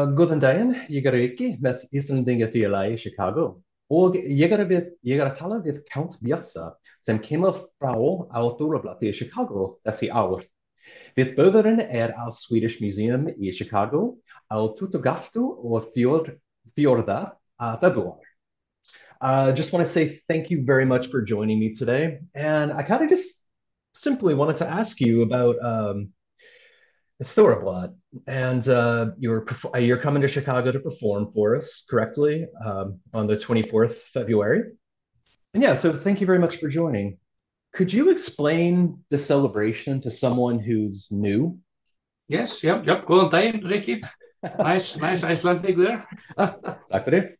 Uh, Góðan daginn, ég er Riki með Íslendingafélagi í Chicago og ég er, við, ég er að tala við Count Bjössa sem kemur frá á Þorrablóti í Chicago þessi ár. Við böðurinn er á Swedish Museum í Chicago á Tutugastu og fjord, fjorda februar. I uh, just want to say thank you very much for joining me today. And I kind of just simply wanted to ask you about um, Thorrablot, and uh, you're you're coming to Chicago to perform for us correctly um, on the 24th February. And yeah, so thank you very much for joining. Could you explain the celebration to someone who's new? Yes, yep, yep. Góðan time, Ricky. nice, nice Icelandic there. Tack för.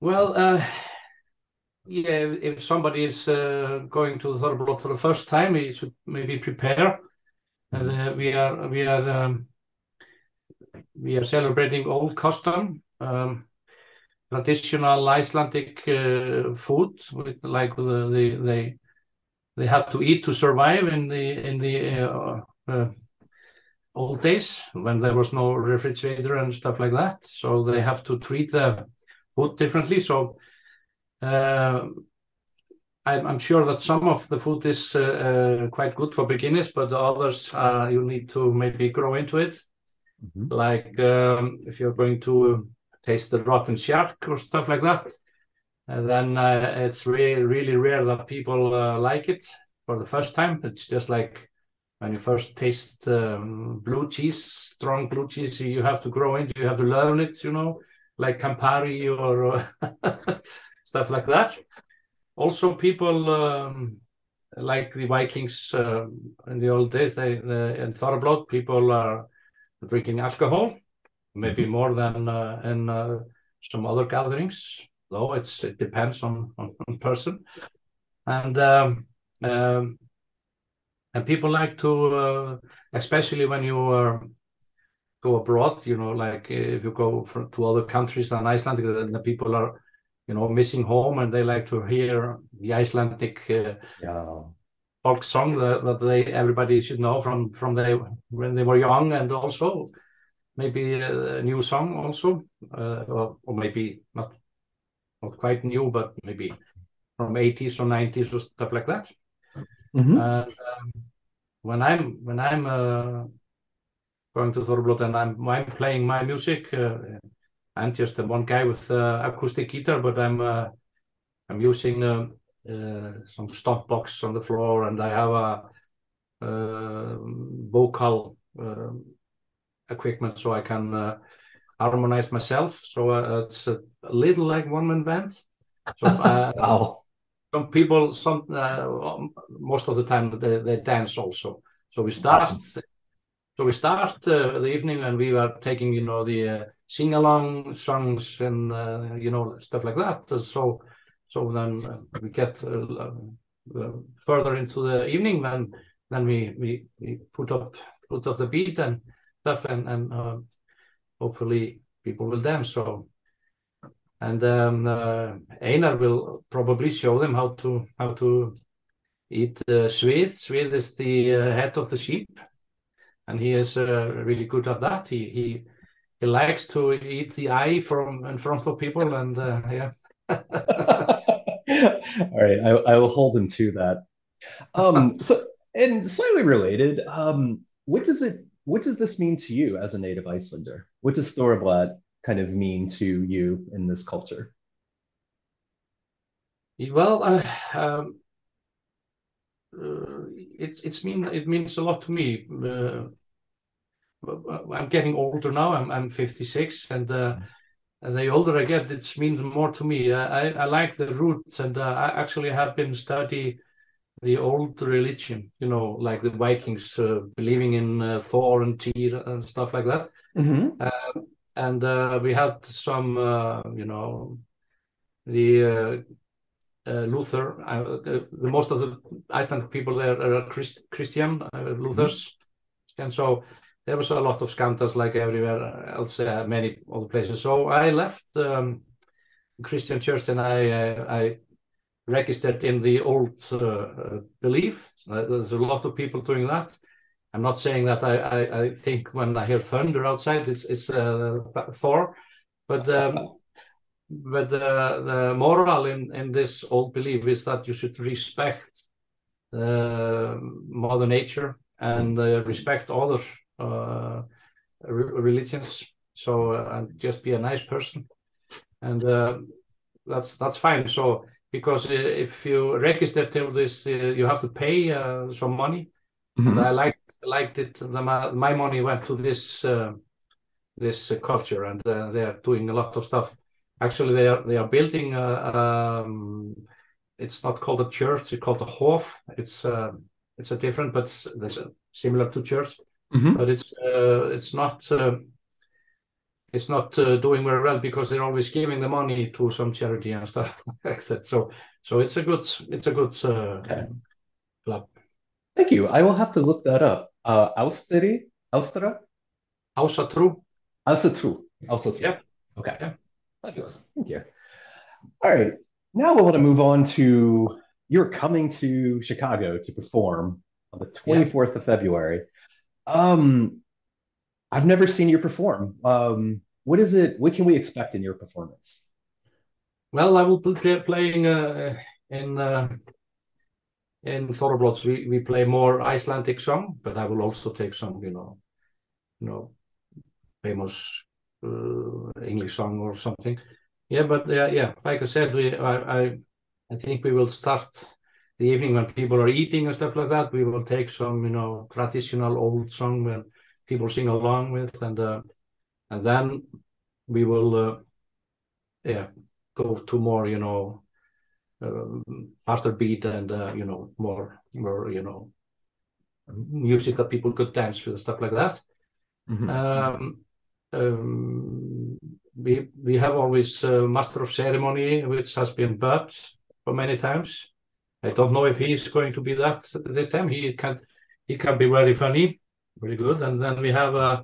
Well, uh, yeah, if somebody is uh, going to Thorrablot for the first time, he should maybe prepare and uh, we are we are um, we are celebrating old custom, um, traditional Icelandic uh, food, with, like the, the, they they had to eat to survive in the in the uh, uh, old days when there was no refrigerator and stuff like that. So they have to treat the food differently. So uh, I'm sure that some of the food is uh, uh, quite good for beginners, but others uh, you need to maybe grow into it. Mm-hmm. Like um, if you're going to taste the rotten shark or stuff like that, then uh, it's really really rare that people uh, like it for the first time. It's just like when you first taste um, blue cheese, strong blue cheese, you have to grow into, you have to learn it, you know, like Campari or stuff like that also people um, like the Vikings uh, in the old days, they, they in Thorrablot, people are drinking alcohol, maybe mm-hmm. more than uh, in uh, some other gatherings. Though it's it depends on on, on person, and um, um, and people like to, uh, especially when you uh, go abroad. You know, like if you go for, to other countries than Iceland, then the people are you know, missing home, and they like to hear the Icelandic uh, yeah. folk song that, that they everybody should know from from they when they were young, and also maybe a new song also, uh, or, or maybe not not quite new, but maybe from 80s or 90s or stuff like that. Mm-hmm. And um, when I'm when I'm uh, going to Thorrablot and I'm I'm playing my music, uh, I'm just one guy with uh, acoustic guitar, but I'm uh, I'm using uh, some stomp box on the floor, and I have a vocal equipment so I can harmonize myself. So it's a little like one man band. So wow. some people, some most of the time they, they dance also. So we start. Awesome. So we start uh, the evening and we were taking, you know, the uh, sing along songs and uh, you know stuff like that. So so then uh, we get uh, uh, further into the evening, then then we we, we put up put up the beat and stuff, and and uh, hopefully people will dance. So and um, Einar will probably show them how to how to eat uh, svið. Svið is the head of the sheep, and he is really good at that. He he he likes to eat the eye from in front of people, and uh, yeah. All right, I, I will hold him to that. Um, so, and slightly related, um, what does it? What does this mean to you as a native Icelander? What does Thorrablot kind of mean to you in this culture? Well, uh, um, uh, it's it's mean it means a lot to me. Uh, I'm getting older now. I'm I'm 56, and uh, the older I get, it means more to me. I I like the roots, and uh, I actually have been study the old religion. You know, like the Vikings uh, believing in uh, Thor and Tyr and stuff like that. Mm-hmm. Um, and uh, we had some, uh, you know, the Luther. the most of the Icelandic people there are Christ, Christian Luthers, mm-hmm. and so there was a lot of scandals like everywhere else, uh, many other places. So I left um, Christian church and I, uh, I registered in the old uh, belief. Uh, there's a lot of people doing that. I'm not saying that I, I, I think when I hear thunder outside, it's it's uh, Thor, but um, but the the moral in in this old belief is that you should respect uh, Mother Nature and uh, respect other uh, re religions. So uh, and just be a nice person, and uh, that's that's fine. So because if you register to this, you have to pay some money. Mm -hmm. And I liked liked it. The, my money went to this this culture, and they are doing a lot of stuff. Actually, they are they are building a, um, it's not called a church; it's called a hof. It's uh, it's a different, but it's, similar to church, mm-hmm. but it's uh, it's not uh, it's not uh, doing very well because they're always giving the money to some charity and stuff like that. So so it's a good it's a good uh, okay. club. Thank you. I will have to look that up. Uh, Austri, Austra, Ausatru, Ausatru, Ausatru. Yeah. Okay. Yeah. Fabulous. Thank you. All right. Now I want to move on to you're coming to Chicago to perform on the 24th yeah. of February. Um, I've never seen you perform. Um, what is it? What can we expect in your performance? Well, I will be playing uh, in uh, in Thorrablots. We we play more Icelandic song, but I will also take some, you know, you know, famous uh, English song or something. Yeah, but yeah, yeah. Like I said, we I, I I think we will start the evening when people are eating and stuff like that. We will take some, you know, traditional old song when people sing along with, and uh, and then we will, uh, yeah, go to more, you know, um, faster beat and uh, you know more more you know music that people could dance with and stuff like that. Mm -hmm. um, um, we we have always a master of ceremony, which has been Bud for many times. I don't know if he's going to be that this time. He can he can be very funny, very good. And then we have uh,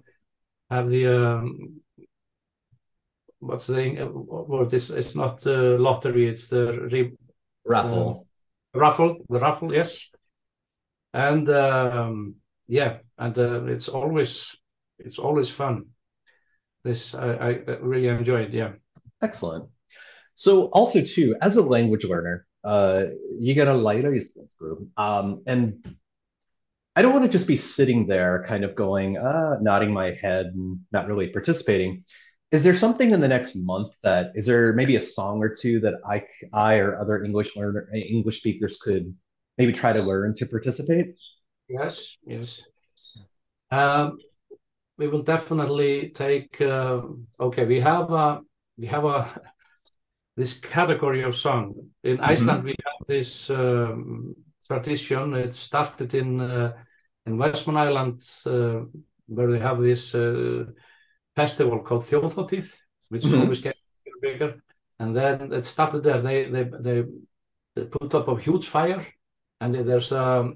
have the um, what's the word? This it's not the lottery. It's the raffle. Uh, raffle, the raffle, yes. And um, yeah, and uh, it's always it's always fun this I, I really enjoyed. Yeah. Excellent. So also too, as a language learner, uh, you get a lighter group, um, and I don't want to just be sitting there, kind of going, uh, nodding my head and not really participating. Is there something in the next month that is there maybe a song or two that I, I or other English learner, English speakers could maybe try to learn to participate? Yes, yes. Um, we will definitely take. Uh, okay, we have a we have a this category of song in mm-hmm. Iceland. We have this um, tradition. It started in uh, in Westman Island, uh, where they have this uh, festival called Þjóðhátíð, which mm-hmm. always gets bigger. And then it started there. They they they, put up a huge fire, and there's a,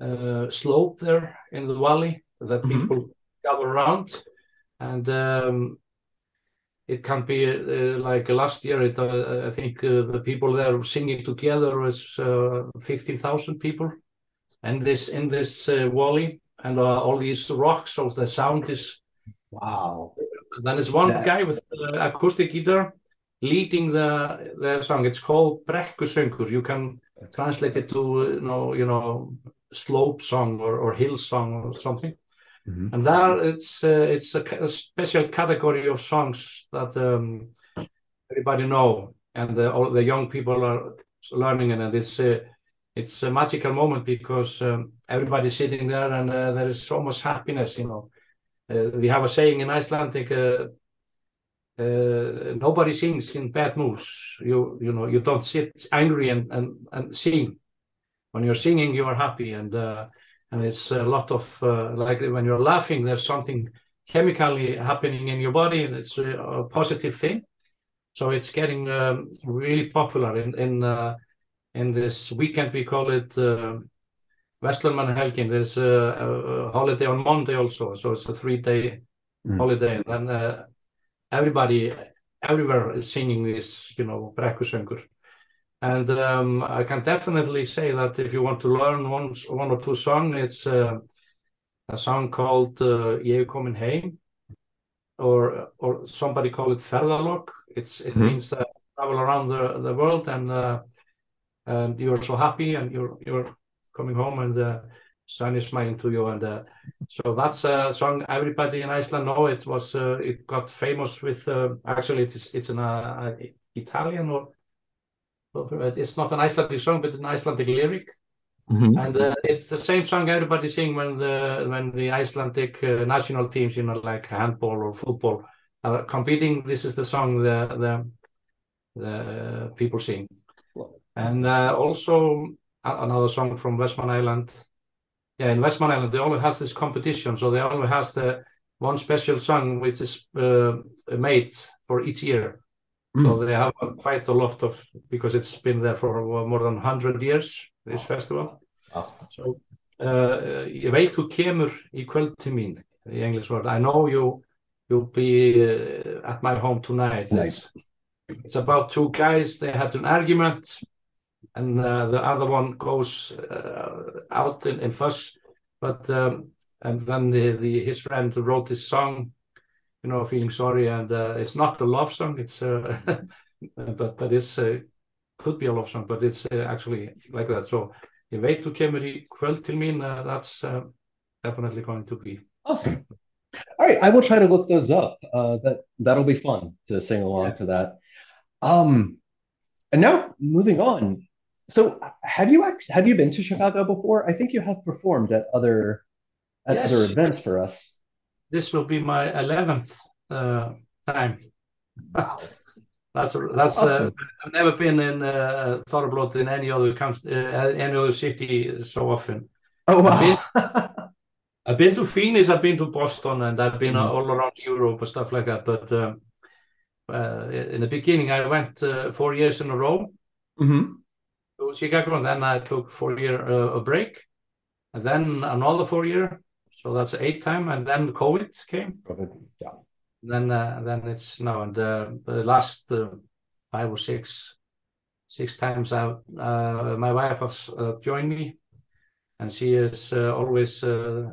a slope there in the valley that mm-hmm. people gather around and um, it can be uh, like last year it, uh, i think uh, the people there singing together was uh, 15000 people and this in this uh, valley. And uh, all these rocks so the sound is wow. Then there's one yeah. guy with acoustic guitar leading the the song. It's called brekkusöngur. You can translate it to you know you know slope song or, or hill song or something Mm-hmm. And there it's uh, it's a, a, special category of songs that um, everybody know, and the, all the young people are learning it, and it's uh, it's a magical moment because um, everybody's sitting there, and uh, there is so much happiness. You know, uh, we have a saying in Icelandic. Uh, uh, nobody sings in bad moods. You you know you don't sit angry and and, and sing. When you're singing, you are happy, and and it's a lot of uh, like when you're laughing there's something chemically happening in your body and it's a, a positive thing so it's getting um, really popular in in uh, in this weekend we call it uh, Helgin. There's a, a, holiday on Monday also, so it's a three-day mm. holiday, and then uh, everybody everywhere is singing this, you know, brekkusöngur. And um, I can definitely say that if you want to learn one, one or two songs, it's uh, a song called uh, "Ég er komin heim," or or somebody call it "Ferðalok." It's it Mhm. means uh, travel around the, the world and uh, and you're so happy and you're you're coming home and the sun is smiling to you and uh, so that's a song everybody in Iceland know. It was uh, it got famous with uh, actually it's it's an Italian or it's not an Icelandic song but an Icelandic lyric. Mhm. And uh, it's the same song everybody sing when the when the Icelandic uh, national teams, you know, like handball or football, are competing. This is the song the the the people sing. And uh, also another song from Westman Island. Yeah, in Westman Island they always has this competition, so they always has the one special song which is uh, made for each year. So they have quite a lot of because it's been there for more than hundred years. This festival. Wow. So, uh, ég veit þú kemur í kvöld til mín, the English word. I know you, you'll be uh, at my home tonight. Tonight. It's, it's about two guys, they had an argument, and uh, the other one goes uh, out in, in fuss, but um, and then the, the his friend wrote this song, you know, feeling sorry, and uh, it's not a love song, it's uh, but but it's uh, could be a love song, but it's uh, actually like that. So ég veit þú kemur í kvöld til mín, that's uh, definitely going to be. Awesome. All right, I will try to look those up. Uh, that that'll be fun to sing along Yeah. to that. Um, and now moving on. So, have you actually have you been to Chicago before? I think you have performed at other at Yes, other events for us. This will be my 11th uh, time. That's that's uh, I've never been in uh, Thorrablot in any other country, uh, any other city so often. Oh I've wow. I've been to Phoenix, I've been to Boston, and I've been Mhm. all around Europe and stuff like that. But um, uh, in the beginning, I went uh, four years in a row Mhm. to Chicago, and then I took four year uh, a break, and then another four year. So that's eight time, and then COVID came. COVID, Yeah. Then uh, then it's now, and uh, the last uh, five or six six times, I, uh, my wife has uh, joined me, and she is uh, always. Uh,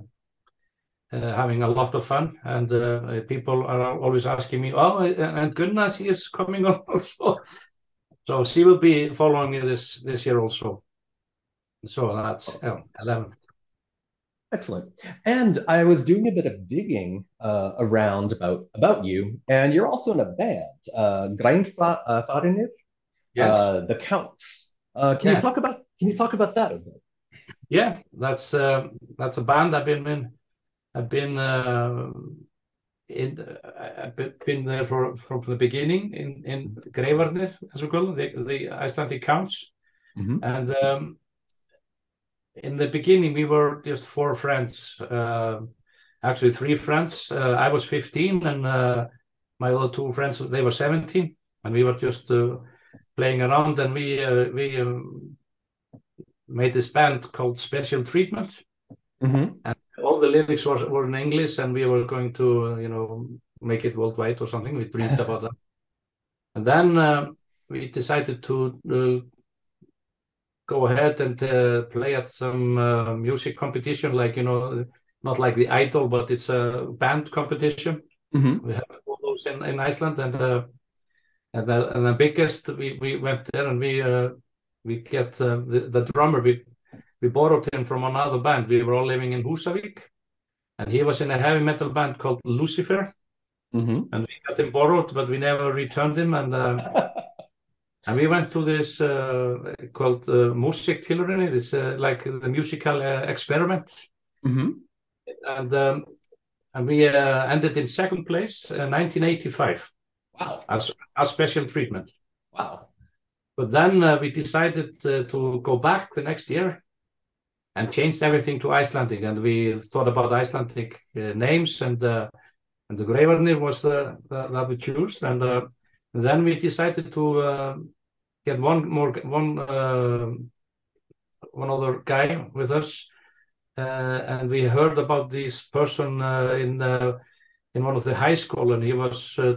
uh, having a lot of fun, and uh, people are always asking me, "Oh, and Gunnar, she is coming on also." So she will be following me this this year also. So that's Awesome. yeah, 11. Excellent. And I was doing a bit of digging uh, around about about you, and you're also in a band, uh, Greifarnir, Yes. uh, the Counts. Uh, can Yeah. you talk about can you talk about that a bit? Yeah, that's uh, that's a band I've been in. I've been uh, in. Uh, I've been- there for from the beginning in in Greifarnir, as we call it, the, the Icelandic counts. Mhm. And um, in the beginning, we were just four friends. Uh, actually, three friends. Uh, I was 15, and uh, my other two friends they were 17, and we were just uh, playing around. And we uh, we um, made this band called Special Treatment. Mhm. All the lyrics were, were in English, and we were going to uh, you know make it worldwide or something. We dreamed about that, and then we decided to. Uh, go ahead and uh, play at some uh, music competition, like you know, not like the Idol, but it's a band competition. Mhm. We have all those in, in Iceland, and uh, and the and the biggest we, we went there and we uh, we get uh, the the drummer we we borrowed him from another band. We were all living in Húsavík, and he was in a heavy metal band called Lucifer, Mhm. and we got him borrowed, but we never returned him, and. And we went to this uh, called uh. It's uh, like the musical uh, experiment, Mhm. and um, and we uh, ended in second place, uh, 1985, Wow. as a special treatment. Wow. But then uh, we decided to go back the next year and changed everything to Icelandic, and we thought about Icelandic names, and and the Greifarnir was the, the that we chose, and uh, then we decided to get one more one uh, one other guy with us, uh, and we heard about this person uh, in in one of the high school, and he was uh,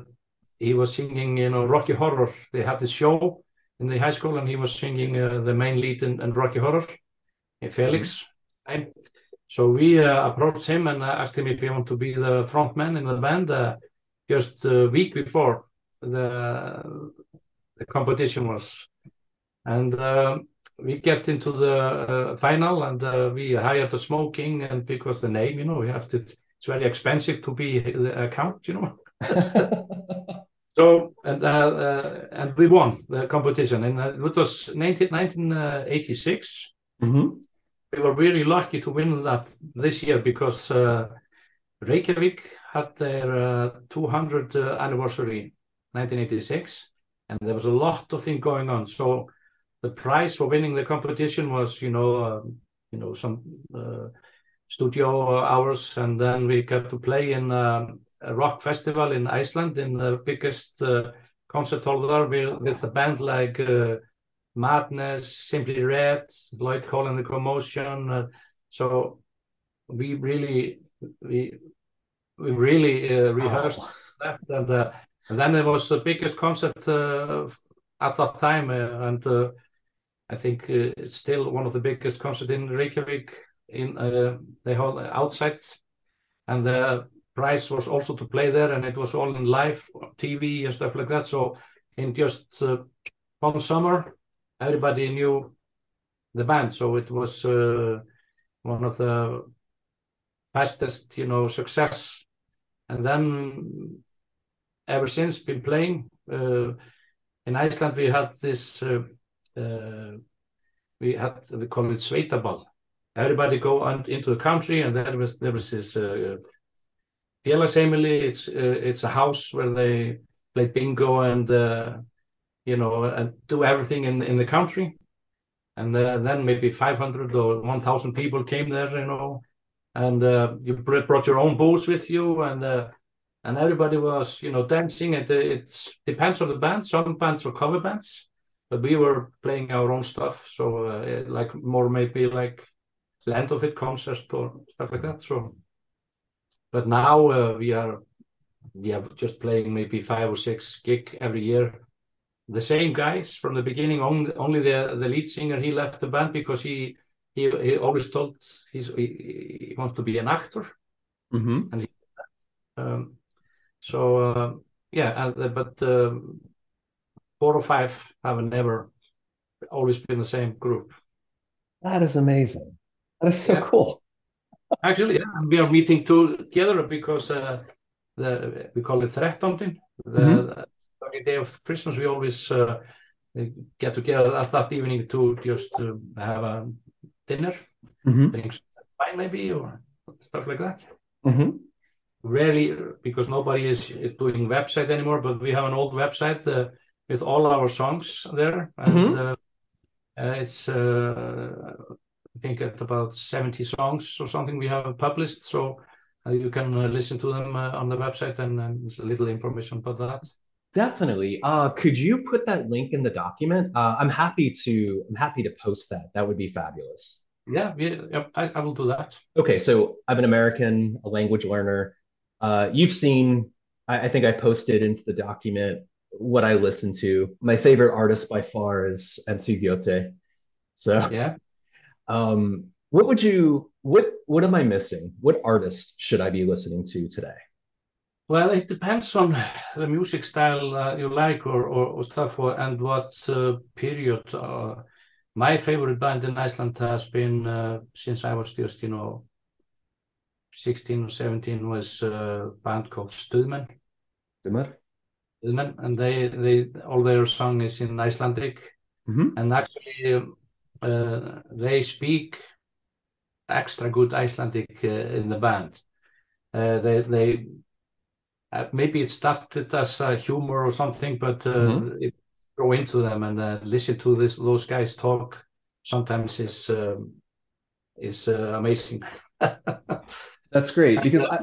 he was singing, you know, Rocky Horror. They had this show in the high school, and he was singing uh, the main lead in, in Rocky Horror, in Felix. time. So we uh, approached him and asked him if he wanted to be the front man in the band just a week before the, the competition was. And uh, we get into the uh, final and uh, we hired the smoking and because the name, you know, we have to, it's very expensive to be the account, you know. so, and, uh, and we won the competition and it was 19, 1986. Mm-hmm we were really lucky to win that this year because uh, Reykjavik had their uh, 200 uh, anniversary 1986 and there was a lot of things going on so the prize for winning the competition was you know uh, you know some uh, studio hours and then we got to play in um, a rock festival in Iceland in the biggest uh, concert hall there with, with a band like Madness, Simply Red, Lloyd Cole and the Commotion. Uh, so we really we we really uh, rehearsed oh. that, and, uh, and, then it was the biggest concert uh, at that time, uh, and uh, I think it's still one of the biggest concerts in Reykjavik. In the whole outside, and the price was also to play there, and it was all in live TV and stuff like that. So in just one summer everybody knew the band, so it was uh, one of the fastest, you know, success. And then ever since been playing. Uh, in Iceland, we had this. Uh, uh we had we call it Sveitaball. Everybody go on, into the country, and there was there was this uh, Félagsheimili. It's uh, it's a house where they play bingo and you know, and do everything in in the country. And uh, then maybe 500 or 1,000 people came there, you know, and uh, you brought your own booze with you, and uh, and everybody was, you know, dancing. And it depends on the band. Some bands were cover bands, but we were playing our own stuff. So uh, like more maybe like Land of It concert or stuff like that. So, but now uh, we are we are just playing maybe five or six gig every year the same guys from the beginning. Only, only the the lead singer he left the band because he he, he always told he's, he, he wants to be an actor. Mm-hmm. And he, um, so uh, yeah, and, uh, but uh, four or five have never always been the same group. That is amazing. That is so yeah. cool. Actually, yeah, we are meeting together because uh, the we call it Threttondin. The, mm-hmm every day of Christmas, we always uh, get together at that evening to just uh, have a dinner, mm-hmm. wine maybe, or stuff like that. Mm-hmm. Rarely, because nobody is doing website anymore, but we have an old website uh, with all our songs there, and mm-hmm. Uh, uh, it's uh, I think at about seventy songs or something we have published, so. you can listen to them on the website and, and a little information about that. Definitely. Uh, could you put that link in the document? Uh, I'm happy to. I'm happy to post that. That would be fabulous. Yeah, yeah, I, I will do that. Okay, so I'm an American, a language learner. Uh, you've seen. I, I think I posted into the document what I listen to. My favorite artist by far is MC Gauti. So yeah. Um, what would you? What What am I missing? What artist should I be listening to today? Well, it depends on the music style uh, you like or, or, or stuff, or, and what uh, period. Uh, my favorite band in Iceland has been uh, since I was just, you know, 16 or 17 was a band called Stuðmenn. Stuðmenn? Stuðmenn, and they, they all their song is in Icelandic. Mm-hmm. And actually, uh, they speak extra good Icelandic uh, in the band. they, they uh, maybe it started as a humor or something, but uh, mm-hmm. it go into them and uh, listen to this those guys talk. Sometimes is um, is uh, amazing. That's great because I,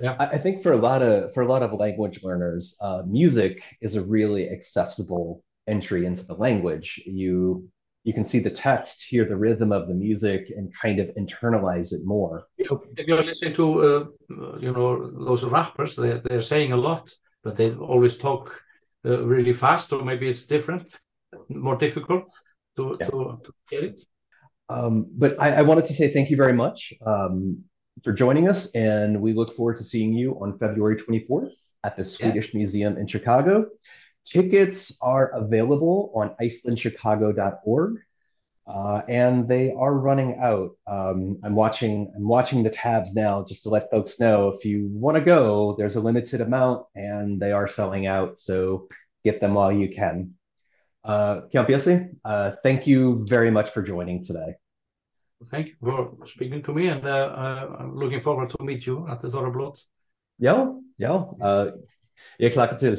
yeah. I think for a lot of for a lot of language learners, uh, music is a really accessible entry into the language. You you can see the text, hear the rhythm of the music, and kind of internalize it more. If you're listening to, uh, you know, those rappers, they're, they're saying a lot, but they always talk uh, really fast, or maybe it's different, more difficult to, yeah. to, to get it. Um, but I, I, wanted to say thank you very much um, for joining us, and we look forward to seeing you on February 24th at the Swedish yeah. Museum in Chicago. Tickets are available on icelandchicago.org. Uh, and they are running out. Um, I'm watching. I'm watching the tabs now just to let folks know if you want to go. There's a limited amount, and they are selling out. So get them while you can. Uh, uh, thank you very much for joining today. Thank you for speaking to me, and uh, uh I'm looking forward to meet you at the Thorrablot. Ja, ja. Uh, jag klackar till.